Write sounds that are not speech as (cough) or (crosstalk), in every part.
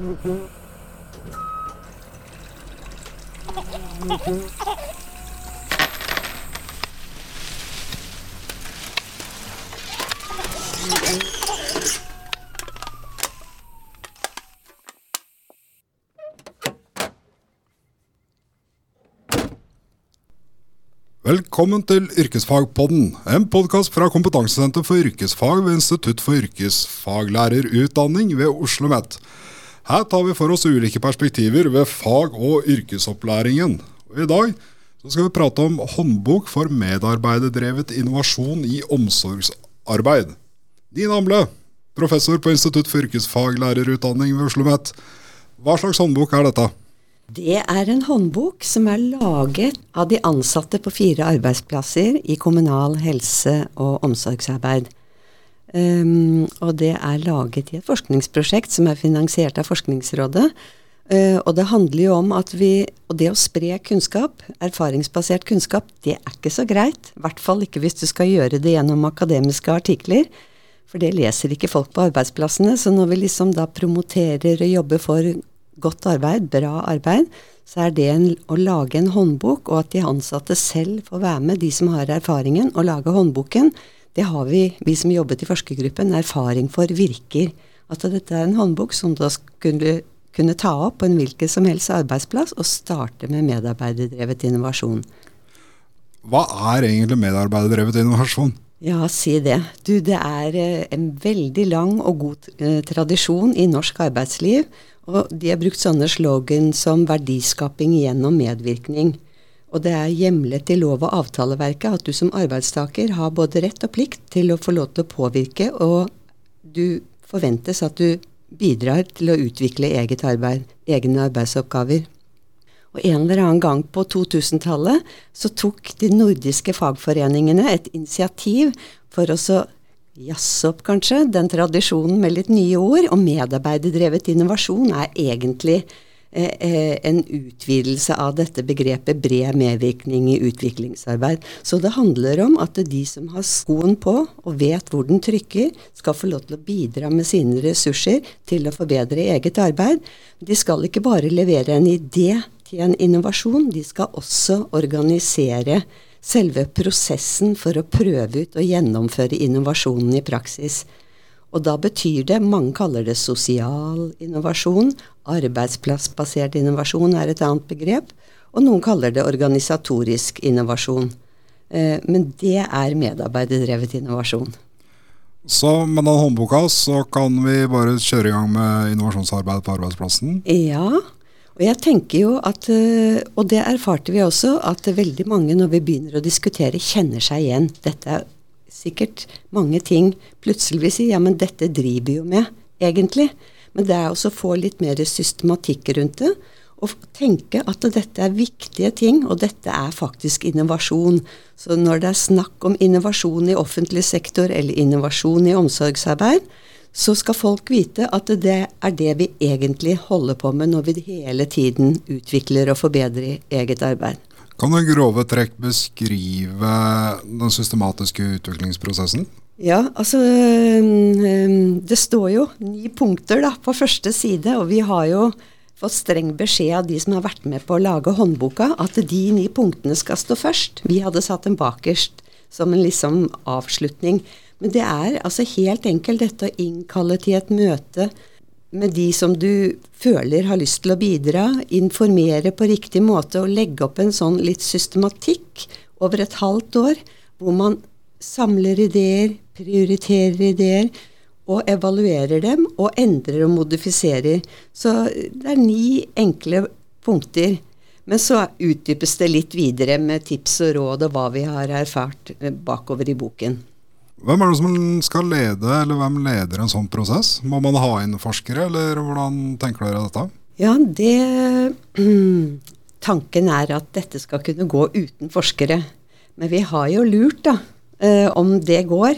Velkommen til Yrkesfagpodden, en podkast fra Kompetansesenter for yrkesfag ved Institutt for yrkesfaglærerutdanning ved Oslo OsloMet. Her tar vi for oss ulike perspektiver ved fag- og yrkesopplæringen. I dag skal vi prate om håndbok for medarbeiderdrevet innovasjon i omsorgsarbeid. Din Amble, professor på Institutt for yrkesfaglærerutdanning ved Oslo OsloMet. Hva slags håndbok er dette? Det er en håndbok som er laget av de ansatte på fire arbeidsplasser i kommunal helse- og omsorgsarbeid. Um, og det er laget i et forskningsprosjekt som er finansiert av Forskningsrådet. Uh, og det handler jo om at vi Og det å spre kunnskap, erfaringsbasert kunnskap, det er ikke så greit. I hvert fall ikke hvis du skal gjøre det gjennom akademiske artikler. For det leser ikke folk på arbeidsplassene. Så når vi liksom da promoterer og jobber for godt arbeid, bra arbeid, så er det en, å lage en håndbok, og at de ansatte selv får være med, de som har erfaringen, og lage håndboken. Det har vi, vi som jobbet i forskergruppen, erfaring for virker. At dette er en håndbok som da skulle kunne ta opp på en hvilken som helst arbeidsplass og starte med medarbeiderdrevet innovasjon. Hva er egentlig medarbeiderdrevet innovasjon? Ja, si det. Du, det er eh, en veldig lang og god eh, tradisjon i norsk arbeidsliv og de har brukt sånne slogan som 'verdiskaping gjennom medvirkning'. Og det er hjemlet i lov- og avtaleverket at du som arbeidstaker har både rett og plikt til å få lov til å påvirke, og du forventes at du bidrar til å utvikle eget arbeid, egne arbeidsoppgaver. Og En eller annen gang på 2000-tallet så tok de nordiske fagforeningene et initiativ for å jazze opp, kanskje, den tradisjonen med litt nye ord. Og medarbeiderdrevet innovasjon er egentlig eh, en utvidelse av dette begrepet bred medvirkning i utviklingsarbeid. Så det handler om at de som har skoen på og vet hvor den trykker, skal få lov til å bidra med sine ressurser til å forbedre eget arbeid. De skal ikke bare levere en idé til en innovasjon, de skal også organisere selve prosessen for å prøve ut og gjennomføre innovasjonen i praksis. Og da betyr det, mange kaller det sosial innovasjon, arbeidsplassbasert innovasjon er et annet begrep, og noen kaller det organisatorisk innovasjon. Eh, men det er medarbeiderdrevet innovasjon. Så med den håndboka så kan vi bare kjøre i gang med innovasjonsarbeid på arbeidsplassen? Ja, og jeg tenker jo at, eh, og det erfarte vi også, at veldig mange når vi begynner å diskutere, kjenner seg igjen. Dette er sikkert mange ting plutselig vil si ja, men dette driver vi jo med, egentlig. Men det er også å få litt mer systematikk rundt det. Og tenke at dette er viktige ting, og dette er faktisk innovasjon. Så når det er snakk om innovasjon i offentlig sektor eller innovasjon i omsorgsarbeid, så skal folk vite at det er det vi egentlig holder på med når vi hele tiden utvikler og forbedrer eget arbeid. Kan du i grove trekk beskrive den systematiske utviklingsprosessen? Ja, altså Det står jo ni punkter da, på første side, og vi har jo fått streng beskjed av de som har vært med på å lage håndboka, at de ni punktene skal stå først. Vi hadde satt dem bakerst som en liksom avslutning. Men det er altså helt enkelt dette å innkalle til et møte med de som du føler har lyst til å bidra, informere på riktig måte og legge opp en sånn litt systematikk over et halvt år, hvor man samler ideer, prioriterer ideer og evaluerer dem og endrer og modifiserer. Så det er ni enkle punkter. Men så utdypes det litt videre med tips og råd og hva vi har erfart bakover i boken. Hvem er det som skal lede, eller hvem leder en sånn prosess? Må man ha inn forskere, eller hvordan tenker dere dette? Ja, det (clears throat) Tanken er at dette skal kunne gå uten forskere. Men vi har jo lurt, da, eh, om det går.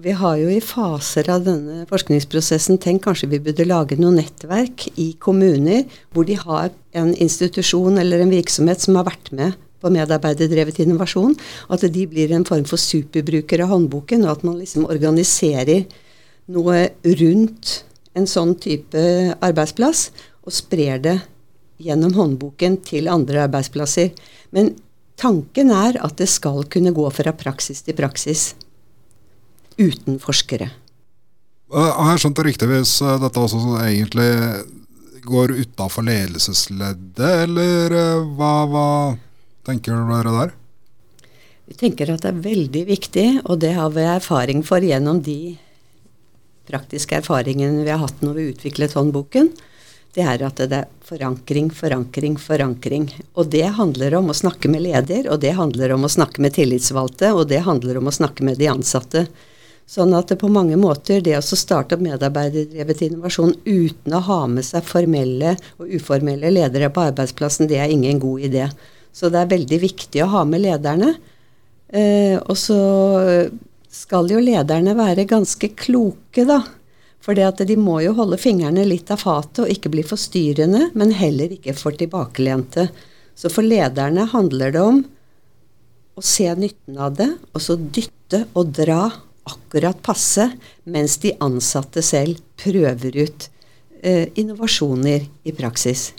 Vi har jo i faser av denne forskningsprosessen tenkt kanskje vi burde lage noe nettverk i kommuner hvor de har en institusjon eller en virksomhet som har vært med på medarbeiderdrevet innovasjon. At de blir en form for superbrukere av håndboken, og at man liksom organiserer noe rundt en sånn type arbeidsplass, og sprer det gjennom håndboken til andre arbeidsplasser. Men tanken er at det skal kunne gå fra praksis til praksis uten forskere. Har jeg skjønt det riktig hvis eh, dette også egentlig går utafor ledelsesleddet, eller eh, hva, hva tenker dere der? Vi tenker at det er veldig viktig, og det har vi erfaring for gjennom de praktiske erfaringene vi har hatt når vi utviklet håndboken. Det er at det er forankring, forankring, forankring. Og det handler om å snakke med leder, og det handler om å snakke med tillitsvalgte, og det handler om å snakke med de ansatte. Sånn at det på mange måter, det å starte opp medarbeiderdrevet innovasjon uten å ha med seg formelle og uformelle ledere på arbeidsplassen, det er ingen god idé. Så det er veldig viktig å ha med lederne. Eh, og så skal jo lederne være ganske kloke, da. For de må jo holde fingrene litt av fatet og ikke bli forstyrrende, men heller ikke for tilbakelente. Så for lederne handler det om å se nytten av det, og så dytte og dra akkurat passe, mens de ansatte selv prøver ut eh, innovasjoner i praksis.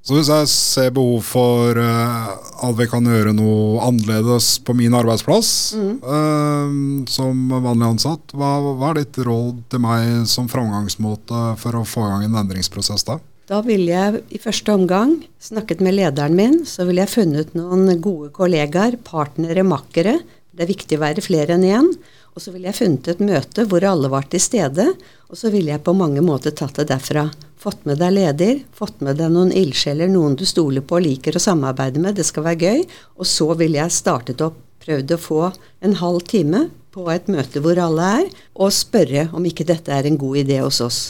Så hvis jeg ser behov for uh, at vi kan gjøre noe annerledes på min arbeidsplass mm. uh, som vanlig ansatt, hva, hva, er ditt råd til meg som framgangsmåte for å få i gang en endringsprosess da? Da ville jeg i første omgang snakket med lederen min. Så ville jeg funnet noen gode kollegaer, partnere, makkere. Det er viktig å være flere enn én. Og så ville jeg funnet et møte hvor alle var til stede, og så ville jeg på mange måter tatt det derfra. Fått med deg leder, fått med deg noen ildsjeler, noen du stoler på og liker å samarbeide med, det skal være gøy. Og så ville jeg startet opp, prøvd å få en halv time på et møte hvor alle er, og spørre om ikke dette er en god idé hos oss.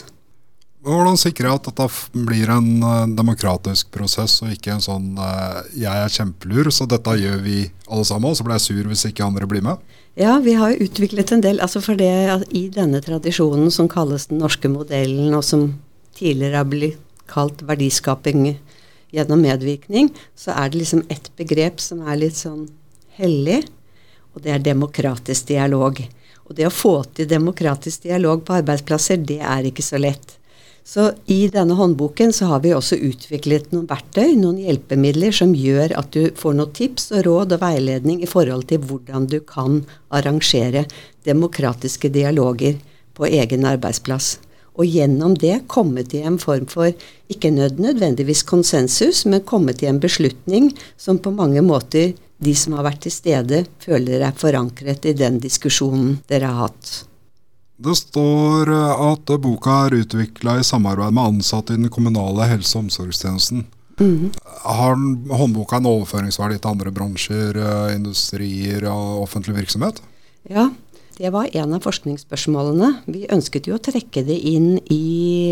Hvordan sikrer jeg at dette blir en uh, demokratisk prosess, og ikke en sånn uh, 'jeg er kjempelur, så dette gjør vi alle sammen', og så blir jeg sur hvis ikke andre blir med? Ja, vi har jo utviklet en del. altså for det I denne tradisjonen som kalles den norske modellen, og som tidligere har blitt kalt verdiskaping gjennom medvirkning, så er det liksom ett begrep som er litt sånn hellig, og det er demokratisk dialog. Og det å få til demokratisk dialog på arbeidsplasser, det er ikke så lett. Så i denne håndboken så har vi også utviklet noen verktøy, noen hjelpemidler som gjør at du får noen tips og råd og veiledning i forhold til hvordan du kan arrangere demokratiske dialoger på egen arbeidsplass. Og gjennom det komme til en form for, ikke nødvendigvis konsensus, men komme til en beslutning som på mange måter de som har vært til stede, føler er forankret i den diskusjonen dere har hatt. Det står eh, at boka er utvikla i samarbeid med ansatte i den kommunale helse- og omsorgstjenesten. Mm. Har håndboka en overføringsverdi til andre bransjer, eh, industrier og offentlig virksomhet? Ja, det var en av forskningsspørsmålene. Vi ønsket jo å trekke det inn i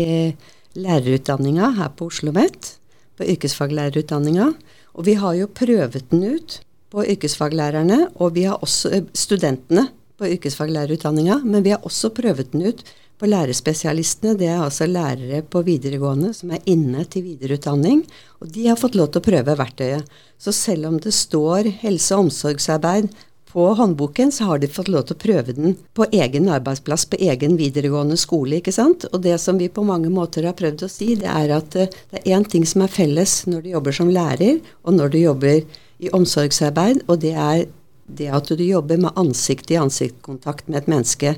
eh, lærerutdanninga her på Oslo OsloMet, på yrkesfaglærerutdanninga. Og vi har jo prøvet den ut på yrkesfaglærerne, og vi har også studentene på yrkesfaglærerutdanninga, men vi har også prøvd den ut på lærerspesialistene. Det er altså lærere på videregående som er inne til videreutdanning. Og de har fått lov til å prøve verktøyet. Så selv om det står helse- og omsorgsarbeid på håndboken, så har de fått lov til å prøve den på egen arbeidsplass, på egen videregående skole. ikke sant? Og det som vi på mange måter har prøvd å si, det er at eh, det er én ting som er felles når du jobber som lærer, og når du jobber i omsorgsarbeid, og det er det at du jobber med ansikt i ansikt, kontakt med et menneske,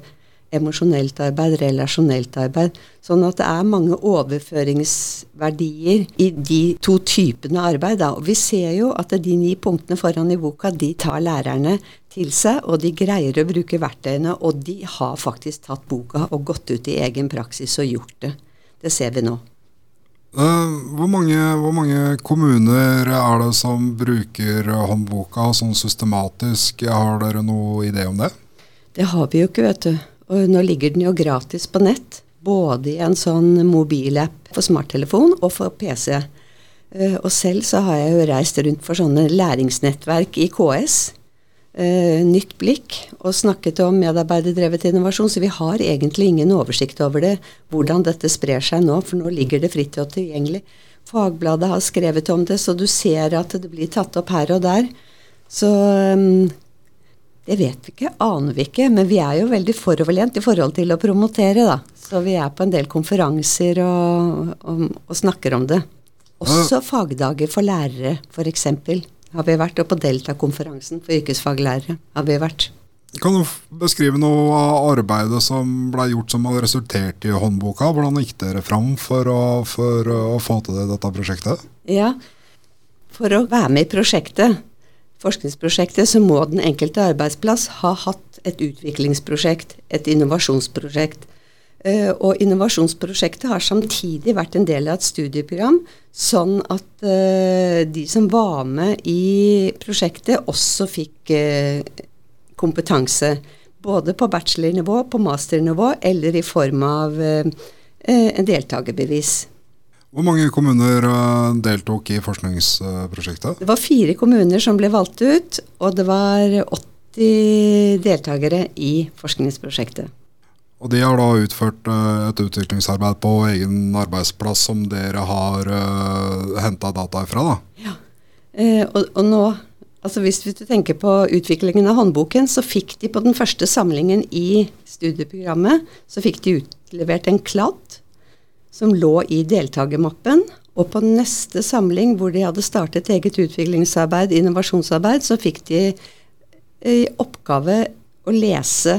emosjonelt arbeid, relasjonelt arbeid, sånn at det er mange overføringsverdier i de to typene arbeid. Da. Og vi ser jo at de ni punktene foran i boka, de tar lærerne til seg, og de greier å bruke verktøyene, og de har faktisk tatt boka og gått ut i egen praksis og gjort det. Det ser vi nå. Uh, hvor, mange, hvor, mange, kommuner er det som bruker håndboka sånn systematisk? Har dere noe idé om det? Det har vi jo ikke, vet du. Og nå ligger den jo gratis på nett. Både i en sånn mobilapp for smarttelefon og for PC. Uh, og selv så har jeg jo reist rundt for sånne læringsnettverk i KS eh, nytt blikk og snakket om medarbeiderdrevet innovasjon, så vi har egentlig ingen oversikt over det, hvordan dette sprer seg nå, for nå ligger det fritt og tilgjengelig. Fagbladet har skrevet om det, så du ser at det blir tatt opp her og der. Så Det vet vi ikke, aner vi ikke, men vi er jo veldig foroverlent i forhold til å promotere, da. Så vi er på en del konferanser og, og, og snakker om det. Også fagdager for lærere, f.eks. har vi vært, og på Delta-konferansen for yrkesfaglærere har vi vært. Kan du beskrive noe av arbeidet som ble gjort som hadde resultert i håndboka? Hvordan gikk dere fram for å, for å få til dette prosjektet? Ja, for å være med i prosjektet, forskningsprosjektet, så må den enkelte arbeidsplass ha hatt et utviklingsprosjekt, et innovasjonsprosjekt. Uh, og innovasjonsprosjektet har samtidig vært en del av et studieprogram, sånn at uh, de som var med i prosjektet, også fikk uh, kompetanse. Både på bachelornivå, på masternivå eller i form av en deltakerbevis. Hvor mange kommuner deltok i forskningsprosjektet? Det var fire kommuner som ble valgt ut, og det var 80 deltakere i forskningsprosjektet. Og de har da utført uh, et utviklingsarbeid på egen arbeidsplass som dere har uh, eh, henta data ifra, da? Ja. Eh, og, og, nå, altså hvis du tenker på utviklingen av håndboken, så fikk de på den første samlingen i studieprogrammet, så fikk de utlevert en kladd som lå i deltakermappen. Og på neste samling, hvor de hadde startet eget utviklingsarbeid, innovasjonsarbeid, så fikk de i oppgave å lese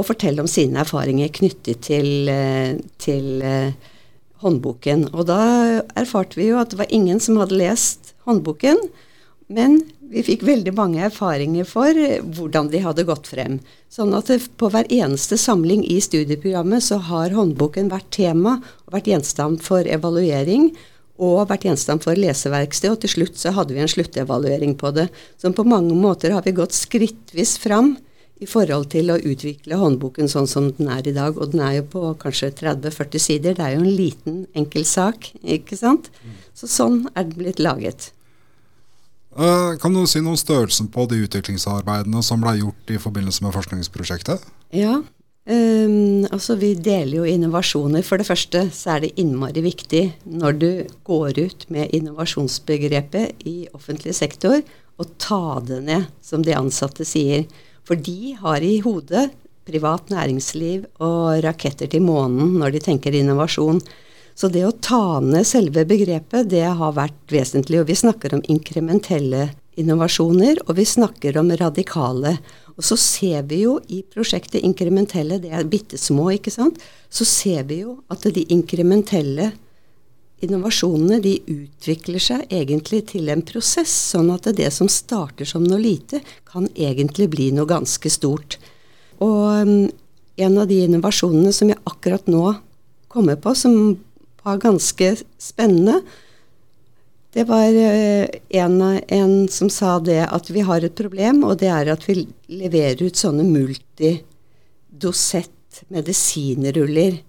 og fortelle om sine erfaringer knyttet til, eh, til uh, håndboken. Og da erfarte vi jo at det var ingen som hadde lest håndboken, men vi fikk veldig mange erfaringer for hvordan de hadde gått frem. Sånn at på hver eneste samling i studieprogrammet så har håndboken vært tema og vært gjenstand for evaluering og vært gjenstand for leseverksted, og til slutt så hadde vi en sluttevaluering på det. Så på mange måter har vi gått skrittvis fram i forhold til å utvikle håndboken sånn som den er i dag. Og den er jo på kanskje 30-40 sider. Det er jo en liten, enkel sak, ikke sant. Så sånn er den blitt laget. Uh, kan du si noe om størrelsen på de utviklingsarbeidene som ble gjort i forbindelse med forskningsprosjektet? Ja, um, altså vi deler jo innovasjoner. For det første så er det innmari viktig når du går ut med innovasjonsbegrepet i offentlig sektor, å ta det ned, som de ansatte sier. For de har i hodet privat næringsliv og raketter til månen når de tenker innovasjon. Så det å ta ned selve begrepet, det har vært vesentlig. Og vi snakker om inkrementelle innovasjoner, og vi snakker om radikale. Og så ser vi jo i prosjektet inkrementelle, det er bitte små, ikke sant, så ser vi jo at de inkrementelle innovasjonene de utvikler seg egentlig til en prosess, sånn at det som starter som noe lite, kan egentlig bli noe ganske stort. Og um, en av de innovasjonene som jeg akkurat nå kommer på, som var ganske spennende, det var uh, en, en, som sa det at vi har et problem, og det er at vi leverer ut sånne multidosett medisinruller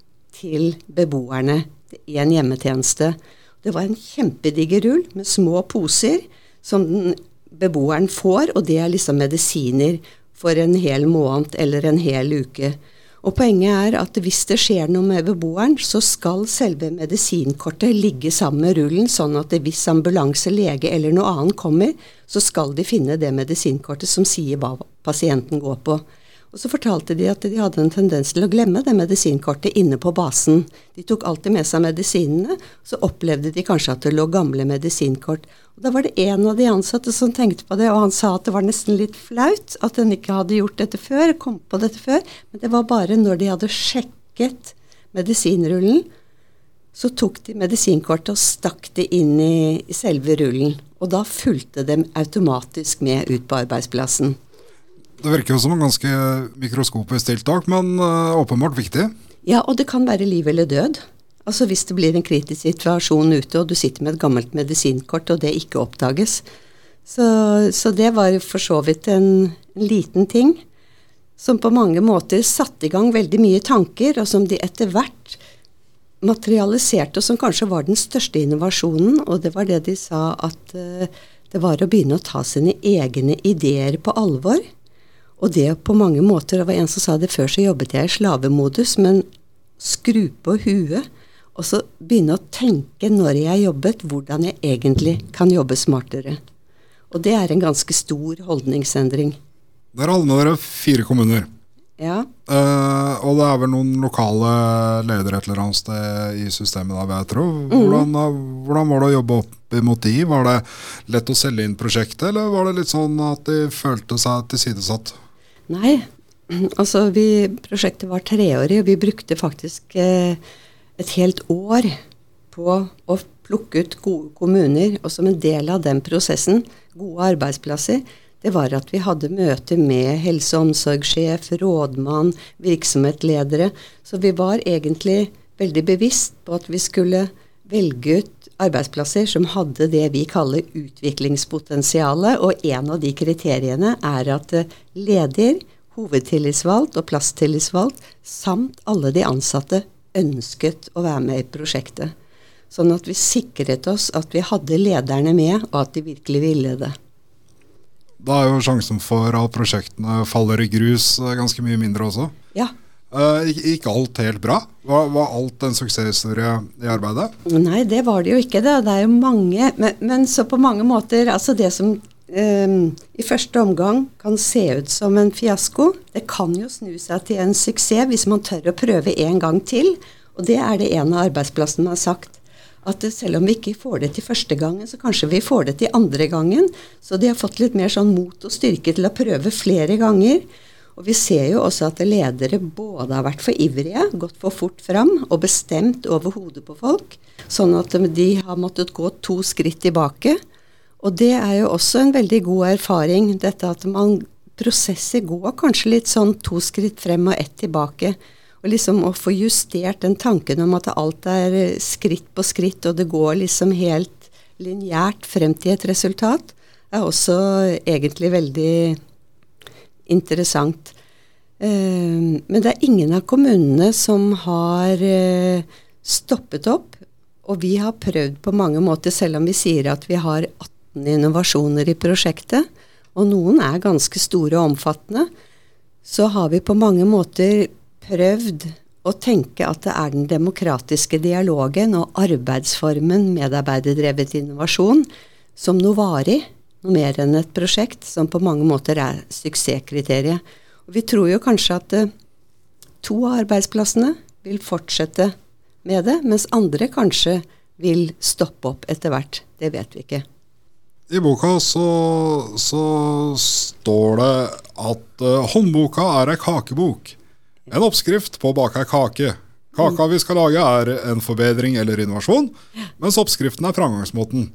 til beboerne en hjemmetjeneste. Det var en kjempediger rull med små poser som beboeren får, og det er liksom medisiner for en hel måned eller en hel uke. Og Poenget er at hvis det skjer noe med beboeren, så skal selve medisinkortet ligge sammen med rullen, sånn at hvis ambulanse, lege eller noe annet kommer, så skal de finne det medisinkortet som sier hva pasienten går på. Og så fortalte de at de hadde en tendens til å glemme det medisinkortet inne på basen. De tok alltid med seg medisinene, så opplevde de kanskje at det lå gamle medisinkort. Og Da var det en av de ansatte som tenkte på det, og han sa at det var nesten litt flaut at en ikke hadde gjort dette før, kom på dette før, men det var bare når de hadde sjekket medisinrullen, så tok de medisinkortet og stakk det inn i, selve rullen. Og da fulgte de automatisk med ut på arbeidsplassen. Det virker jo som en ganske mikroskopisk tiltak, men uh, åpenbart viktig. Ja, og det kan være liv eller død. Altså Hvis det blir en kritisk situasjon ute, og du sitter med et gammelt medisinkort, og det ikke oppdages. Så, så det var for så vidt en, en, liten ting som på mange måter satte i gang veldig mye tanker, og som de etter hvert materialiserte, og som kanskje var den største innovasjonen. Og det var det de sa at uh, det var å begynne å ta sine egne ideer på alvor. Og det på mange måter Det var en som sa det før, så jobbet jeg i slavemodus, men skru på huet og så begynne å tenke når jeg jobbet, hvordan jeg egentlig kan jobbe smartere. Og det er en ganske stor holdningsendring. Dere hadde med dere fire kommuner. Ja. Uh, og det er vel noen lokale ledere et eller annet sted i systemet, da, jeg tro. Hvordan, mm. hvordan var det å jobbe opp imot de? Var det lett å selge inn prosjektet, eller var det litt sånn at de følte seg tilsidesatt? Nei, (clears throat) altså vi, prosjektet var treårig, og vi brukte faktisk eh, et helt år på å plukke ut gode kommuner. Og som en del av den prosessen, gode arbeidsplasser, det var at vi hadde møter med helse- og omsorgssjef, rådmann, virksomhetsledere. Så vi var egentlig veldig bevisst på at vi skulle velge ut arbeidsplasser som hadde det vi kaller utviklingspotensialet. Og en av de kriteriene er at eh, leder, hovedtillitsvalgt og plasstillitsvalgt samt alle de ansatte ønsket å være med i prosjektet. Sånn at vi sikret oss at vi hadde lederne med, og at de virkelig ville det. Da er jo sjansen for at prosjektene faller i grus eh, ganske mye mindre også. Ja. Uh, gikk alt helt bra? Var, var, alt en suksesshistorie i arbeidet? Nei, det var det jo ikke. Det, det er jo mange men, men, så på mange måter Altså det som um, i første omgang kan se ut som en fiasko, det kan jo snu seg til en suksess hvis man tør å prøve en gang til. Og det er det en av arbeidsplassene har sagt at selv om vi ikke får det til første gangen, så kanskje vi får det til andre gangen. Så de har fått litt mer sånn mot og styrke til å prøve flere ganger. Og vi ser jo også at ledere både har vært for ivrige, gått for fort fram og bestemt over hodet på folk, sånn at de har måttet gå to skritt tilbake. Og det er jo også en veldig god erfaring, dette at man prosesser går kanskje litt sånn to skritt frem og ett tilbake. Og liksom å få justert den tanken om at alt er eh, skritt på skritt, og det går liksom helt lineært frem til et resultat, er også egentlig veldig interessant. Uh, men det er ingen av kommunene som har uh, stoppet opp. Og vi har prøvd på mange måter, selv om vi sier at vi har 18 innovasjoner i prosjektet, og noen er ganske store og omfattende, så har vi på mange måter prøvd å tenke at det er den demokratiske dialogen og arbeidsformen medarbeiderdrevet innovasjon som noe varig, noe mer enn et prosjekt, som på mange måter er suksesskriteriet. Og vi tror jo kanskje at uh, to av arbeidsplassene vil fortsette med det, mens andre kanskje vil stoppe opp etter hvert. Det vet vi ikke. I boka så, så står det at uh, håndboka er ei kakebok. En oppskrift på å bake ei kake. Kaka vi skal lage, er en forbedring eller innovasjon, mens oppskriften er framgangsmåten.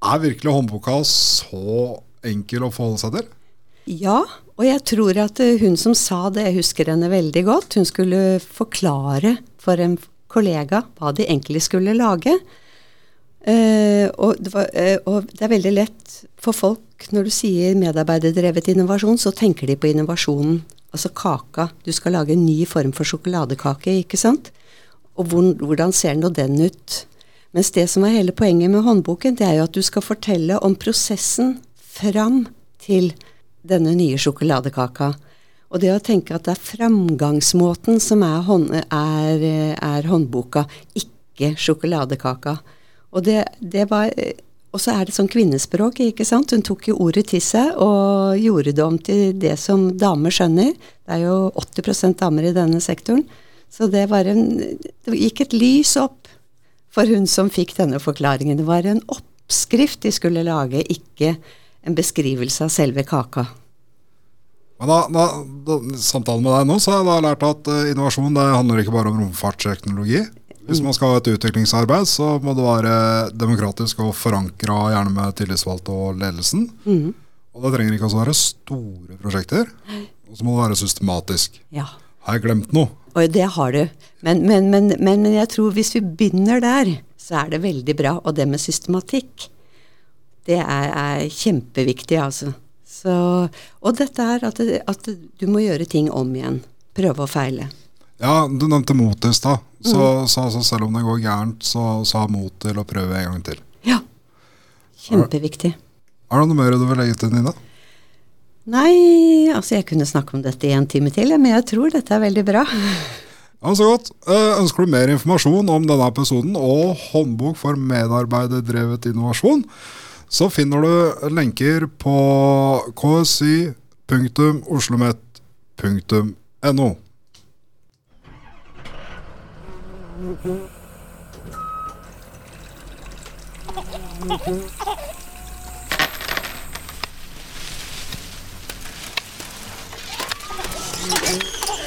Er virkelig håndboka så enkel å forholde seg til? Ja, og jeg tror at eh, hun som sa det, jeg husker henne veldig godt, hun skulle forklare for en kollega hva de egentlig skulle lage. Uh, og, det var, uh, og, det er veldig lett for folk når du sier medarbeiderdrevet innovasjon, så tenker de på innovasjonen altså kaka. Du skal lage en ny form for sjokoladekake, ikke sant? Og hvordan ser nå den ut? Mens det som er hele poenget med håndboken, det er jo at du skal fortelle om prosessen fram til denne nye sjokoladekaka. Og det å tenke at det er framgangsmåten som er, hånd, er, er håndboka, ikke sjokoladekaka. Og det, det var og så er det sånn kvinnespråk, ikke sant. Hun tok jo ordet til seg og gjorde det om til det som damer skjønner. Det er jo 80% damer i denne sektoren. Så det var en Det gikk et lys opp for hun som fikk denne forklaringen. Det var en oppskrift de skulle lage, ikke en beskrivelse av selve kaka. Men da, da, da, Samtalen med deg nå, så har jeg lært at uh, innovasjon det handler ikke bare om romfartsteknologi. Hvis man skal ha et utviklingsarbeid, så må det være demokratisk og forankra, gjerne med tillitsvalgte og ledelsen. Mm. Og det trenger ikke også være store prosjekter. Og så må det være systematisk. Ja. Har jeg glemt noe? Og det har du. Men, men, men, men, jeg tror hvis vi begynner der, så er det veldig bra. Og det med systematikk, det er, er kjempeviktig, altså. Så, og dette er at, at du må gjøre ting om igjen. Prøve og feile. Ja, du nevnte mot i stad. Så, mm. så, så, selv om det går gærent, så, så ha mot til å prøve en gang til. Ja. Kjempeviktig. Er det noe mer du vil legge til, Nina? Nei, altså jeg kunne snakke om dette i en time til, men jeg tror dette er veldig bra. Ja, så godt. Eh, ønsker du mer informasjon om denne episoden og håndbok for medarbeiderdrevet innovasjon, så finner du lenker på KSY www.oslomet.no. (laughs) Mm-hmm.